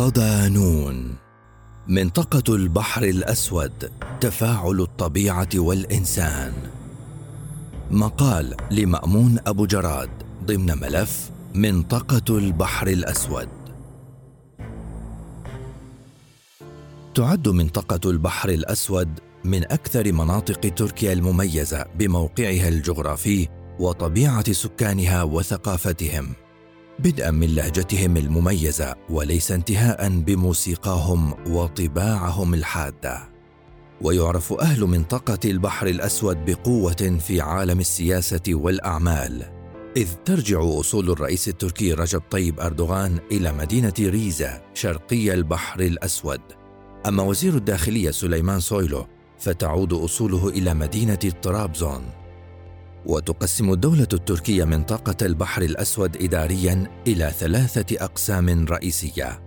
صدانون. منطقة البحر الأسود تفاعل الطبيعة والإنسان. مقال لمأمون أبو جراد ضمن ملف منطقة البحر الأسود. تعد منطقة البحر الأسود من أكثر مناطق تركيا المميزة بموقعها الجغرافي وطبيعة سكانها وثقافتهم. بدءا من لهجتهم المميزة وليس انتهاء بموسيقاهم وطباعهم الحادة. ويعرف أهل منطقة البحر الأسود بقوة في عالم السياسة والأعمال. إذ ترجع أصول الرئيس التركي رجب طيب أردوغان إلى مدينة ريزا شرقي البحر الأسود. أما وزير الداخلية سليمان سويلو فتعود أصوله إلى مدينة طرابزون وتقسم الدولة التركية منطقة البحر الأسود إداريا إلى ثلاثة أقسام رئيسية.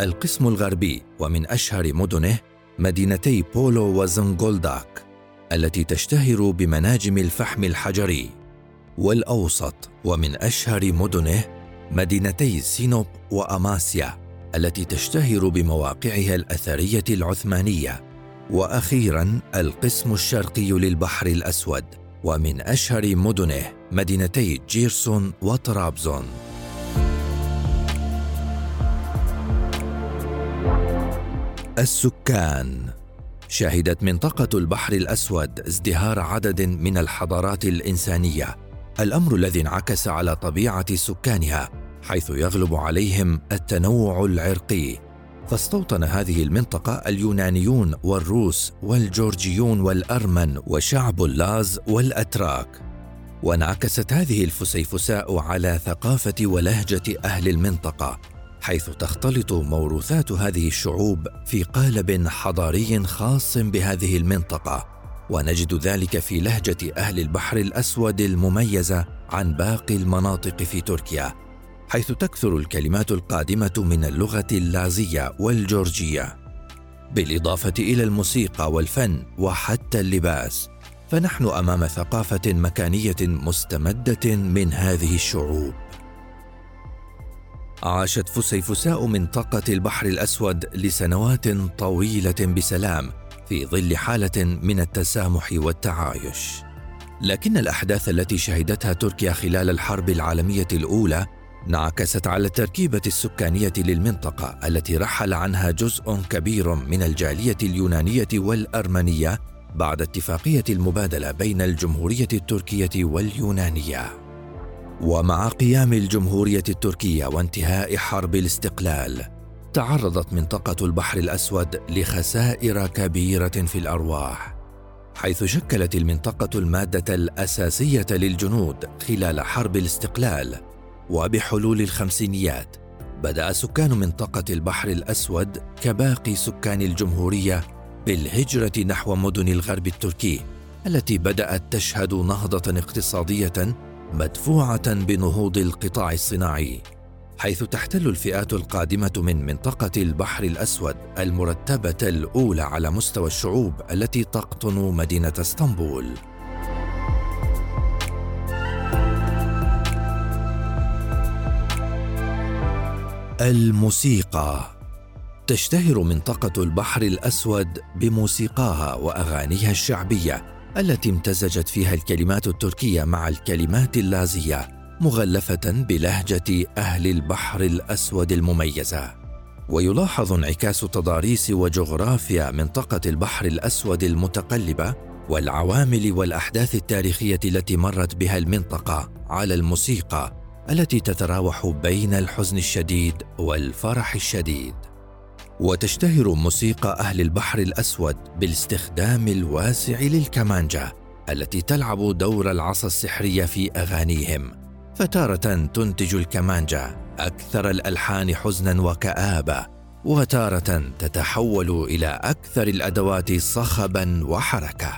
القسم الغربي ومن أشهر مدنه مدينتي بولو وزنغولداك التي تشتهر بمناجم الفحم الحجري، والأوسط ومن أشهر مدنه مدينتي سينوب وأماسيا التي تشتهر بمواقعها الأثرية العثمانية، وأخيرا القسم الشرقي للبحر الأسود. ومن أشهر مدنه مدينتي جيرسون وطرابزون. السكان. شهدت منطقة البحر الأسود ازدهار عدد من الحضارات الإنسانية. الأمر الذي انعكس على طبيعة سكانها حيث يغلب عليهم التنوع العرقي. فاستوطن هذه المنطقة اليونانيون والروس والجورجيون والأرمن وشعب اللاز والأتراك. وانعكست هذه الفسيفساء على ثقافة ولهجة أهل المنطقة حيث تختلط موروثات هذه الشعوب في قالب حضاري خاص بهذه المنطقة. ونجد ذلك في لهجة أهل البحر الأسود المميزة عن باقي المناطق في تركيا. حيث تكثر الكلمات القادمة من اللغة اللازية والجورجية بالإضافة إلى الموسيقى والفن وحتى اللباس. فنحن أمام ثقافة مكانية مستمدة من هذه الشعوب. عاشت فسيفساء منطقه البحر الأسود لسنوات طويلة بسلام في ظل حالة من التسامح والتعايش. لكن الأحداث التي شهدتها تركيا خلال الحرب العالمية الأولى انعكست على التركيبة السكانية للمنطقة التي رحل عنها جزء كبير من الجالية اليونانية والأرمنية بعد اتفاقية المبادلة بين الجمهورية التركية واليونانية. ومع قيام الجمهورية التركية وانتهاء حرب الاستقلال، تعرضت منطقة البحر الأسود لخسائر كبيرة في الأرواح، حيث شكلت المنطقة المادة الأساسية للجنود خلال حرب الاستقلال وبحلول الخمسينيات بدأ سكان منطقة البحر الأسود كباقي سكان الجمهورية بالهجرة نحو مدن الغرب التركي التي بدأت تشهد نهضة اقتصادية مدفوعة بنهوض القطاع الصناعي حيث تحتل الفئات القادمة من منطقة البحر الأسود المرتبة الأولى على مستوى الشعوب التي تقطن مدينة اسطنبول. الموسيقى تشتهر منطقة البحر الأسود بموسيقاها وأغانيها الشعبية التي امتزجت فيها الكلمات التركية مع الكلمات اللازية مغلفة بلهجة أهل البحر الأسود المميزة. ويلاحظ انعكاس تضاريس وجغرافيا منطقة البحر الأسود المتقلبة والعوامل والأحداث التاريخية التي مرت بها المنطقة على الموسيقى التي تتراوح بين الحزن الشديد والفرح الشديد. وتشتهر موسيقى أهل البحر الأسود بالاستخدام الواسع للكمانجا التي تلعب دور العصا السحرية في أغانيهم فتارة تنتج الكمانجا أكثر الألحان حزنا وكآبة وتارة تتحول إلى أكثر الأدوات صخبا وحركة.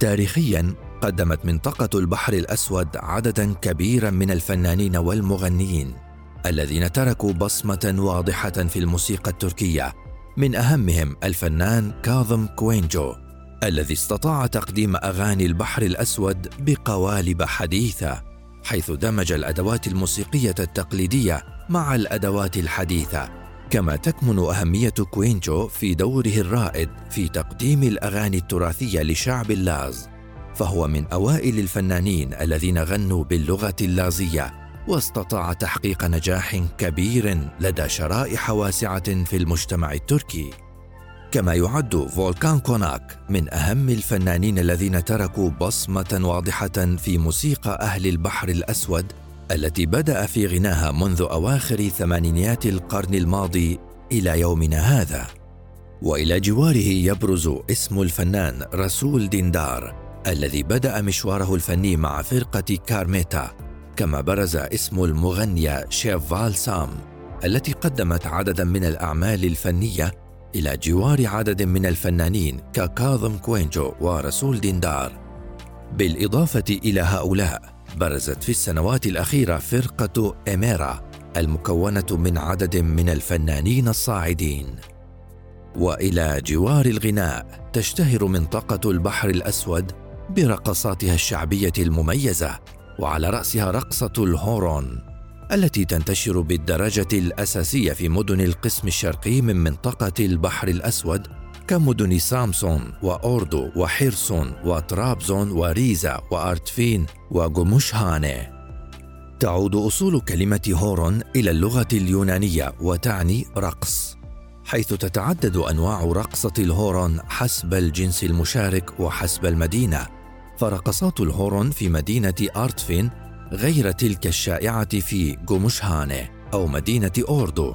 تاريخيا قدمت منطقة البحر الأسود عددا كبيرا من الفنانين والمغنيين الذين تركوا بصمة واضحة في الموسيقى التركية. من أهمهم الفنان كاظم كويونجو الذي استطاع تقديم أغاني البحر الأسود بقوالب حديثة حيث دمج الأدوات الموسيقية التقليدية مع الأدوات الحديثة. كما تكمن أهمية كويونجو في دوره الرائد في تقديم الأغاني التراثية لشعب اللاز. فهو من أوائل الفنانين الذين غنوا باللغة اللازية واستطاع تحقيق نجاح كبير لدى شرائح واسعة في المجتمع التركي. كما يعد فولكان كوناك من أهم الفنانين الذين تركوا بصمة واضحة في موسيقى أهل البحر الأسود التي بدأ في غناها منذ أواخر ثمانينيات القرن الماضي إلى يومنا هذا. وإلى جواره يبرز اسم الفنان رسول ديندار. الذي بدأ مشواره الفني مع فرقة كارميتا كما برز اسم المغنيه شيف سام التي قدمت عددا من الأعمال الفنية إلى جوار عدد من الفنانين ككاظم كوينجو ورسول ديندار. بالإضافة إلى هؤلاء برزت في السنوات الأخيرة فرقة إميرا المكونة من عدد من الفنانين الصاعدين. وإلى جوار الغناء تشتهر منطقة البحر الأسود برقصاتها الشعبية المميزة وعلى رأسها رقصة الهورون التي تنتشر بالدرجة الأساسية في مدن القسم الشرقي من منطقة البحر الأسود كمدن سامسون وأوردو وحيرسون وطرابزون وريزا وأرتفين وجمشهانة تعود أصول كلمة هورون إلى اللغة اليونانية وتعني رقص حيث تتعدد أنواع رقصة الهورون حسب الجنس المشارك وحسب المدينة. فرقصات الهورون في مدينة أرتفين غير تلك الشائعة في جومشهانة أو مدينة أوردو.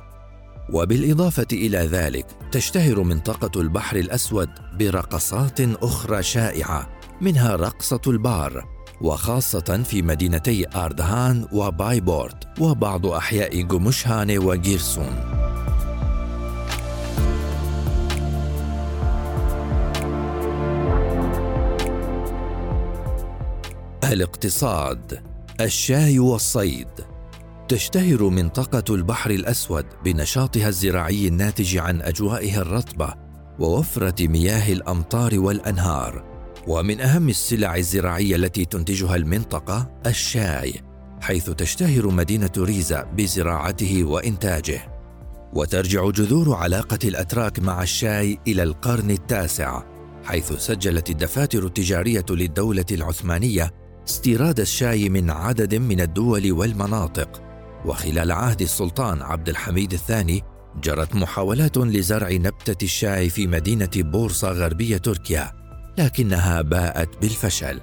وبالإضافة إلى ذلك تشتهر منطقة البحر الأسود برقصات أخرى شائعة منها رقصة البار وخاصة في مدينتي أردهان وبايبورت وبعض أحياء جمشهان وجيرسون. الاقتصاد الشاي والصيد تشتهر منطقة البحر الأسود بنشاطها الزراعي الناتج عن أجوائها الرطبة ووفرة مياه الأمطار والأنهار، ومن أهم السلع الزراعية التي تنتجها المنطقة الشاي، حيث تشتهر مدينة ريزا بزراعته وإنتاجه. وترجع جذور علاقة الأتراك مع الشاي إلى القرن التاسع، حيث سجلت الدفاتر التجارية للدولة العثمانية استيراد الشاي من عدد من الدول والمناطق. وخلال عهد السلطان عبد الحميد الثاني جرت محاولات لزرع نبتة الشاي في مدينة بورصة غربية تركيا لكنها باءت بالفشل.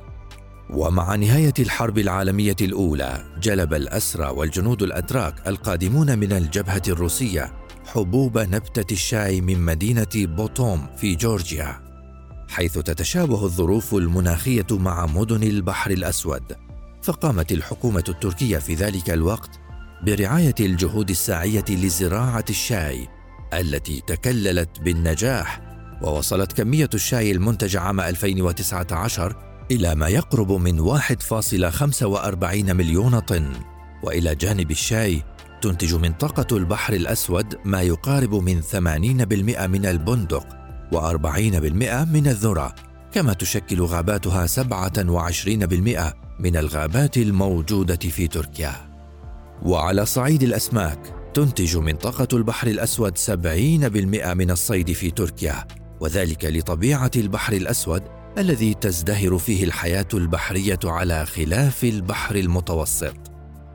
ومع نهاية الحرب العالمية الأولى جلب الأسرى والجنود الأتراك القادمون من الجبهة الروسية حبوب نبتة الشاي من مدينة بوتوم في جورجيا. حيث تتشابه الظروف المناخية مع مدن البحر الأسود فقامت الحكومة التركية في ذلك الوقت برعاية الجهود الساعية لزراعة الشاي التي تكللت بالنجاح ووصلت كمية الشاي المنتج عام 2019 إلى ما يقرب من 1.45 مليون طن. وإلى جانب الشاي تنتج منطقة البحر الأسود ما يقارب من 80% من البندق. و40% من الذرة كما تشكل غاباتها 27% من الغابات الموجودة في تركيا. وعلى صعيد الأسماك تنتج منطقة البحر الأسود 70% من الصيد في تركيا وذلك لطبيعة البحر الأسود الذي تزدهر فيه الحياة البحرية على خلاف البحر المتوسط.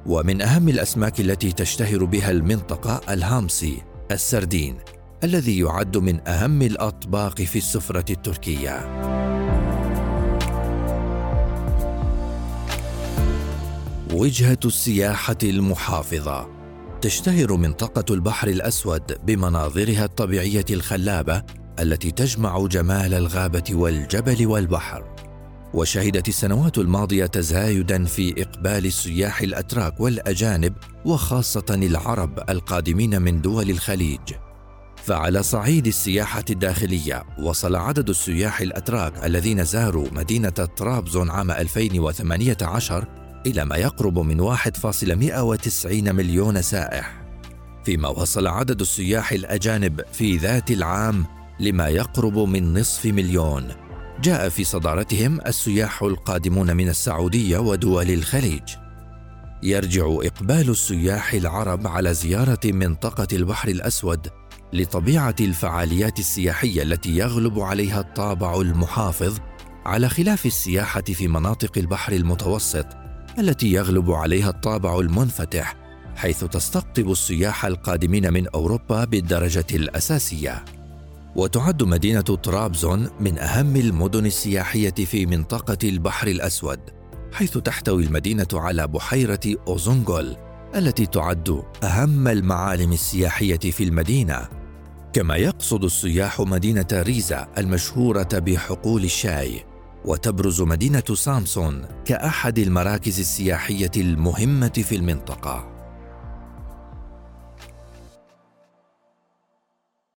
ومن أهم الأسماك التي تشتهر بها المنطقة الهامسي السردين. الذي يعد من أهم الأطباق في السفرة التركية. وجهة السياحة المحافظة. تشتهر منطقة البحر الأسود بمناظرها الطبيعية الخلابة التي تجمع جمال الغابة والجبل والبحر. وشهدت السنوات الماضية تزايدا في إقبال السياح الأتراك والأجانب وخاصة العرب القادمين من دول الخليج. فعلى صعيد السياحة الداخلية وصل عدد السياح الأتراك الذين زاروا مدينة طرابزون عام 2018 إلى ما يقرب من 1.190 مليون سائح. فيما وصل عدد السياح الأجانب في ذات العام لما يقرب من نصف مليون. جاء في صدارتهم السياح القادمون من السعودية ودول الخليج. يرجع إقبال السياح العرب على زيارة منطقة البحر الأسود لطبيعة الفعاليات السياحية التي يغلب عليها الطابع المحافظ على خلاف السياحة في مناطق البحر المتوسط التي يغلب عليها الطابع المنفتح حيث تستقطب السياح القادمين من أوروبا بالدرجة الأساسية. وتعد مدينة طرابزون من أهم المدن السياحية في منطقة البحر الأسود حيث تحتوي المدينة على بحيرة أوزونغول التي تعد أهم المعالم السياحية في المدينة. كما يقصد السياح مدينة ريزا المشهورة بحقول الشاي وتبرز مدينة سامسون كأحد المراكز السياحية المهمة في المنطقة.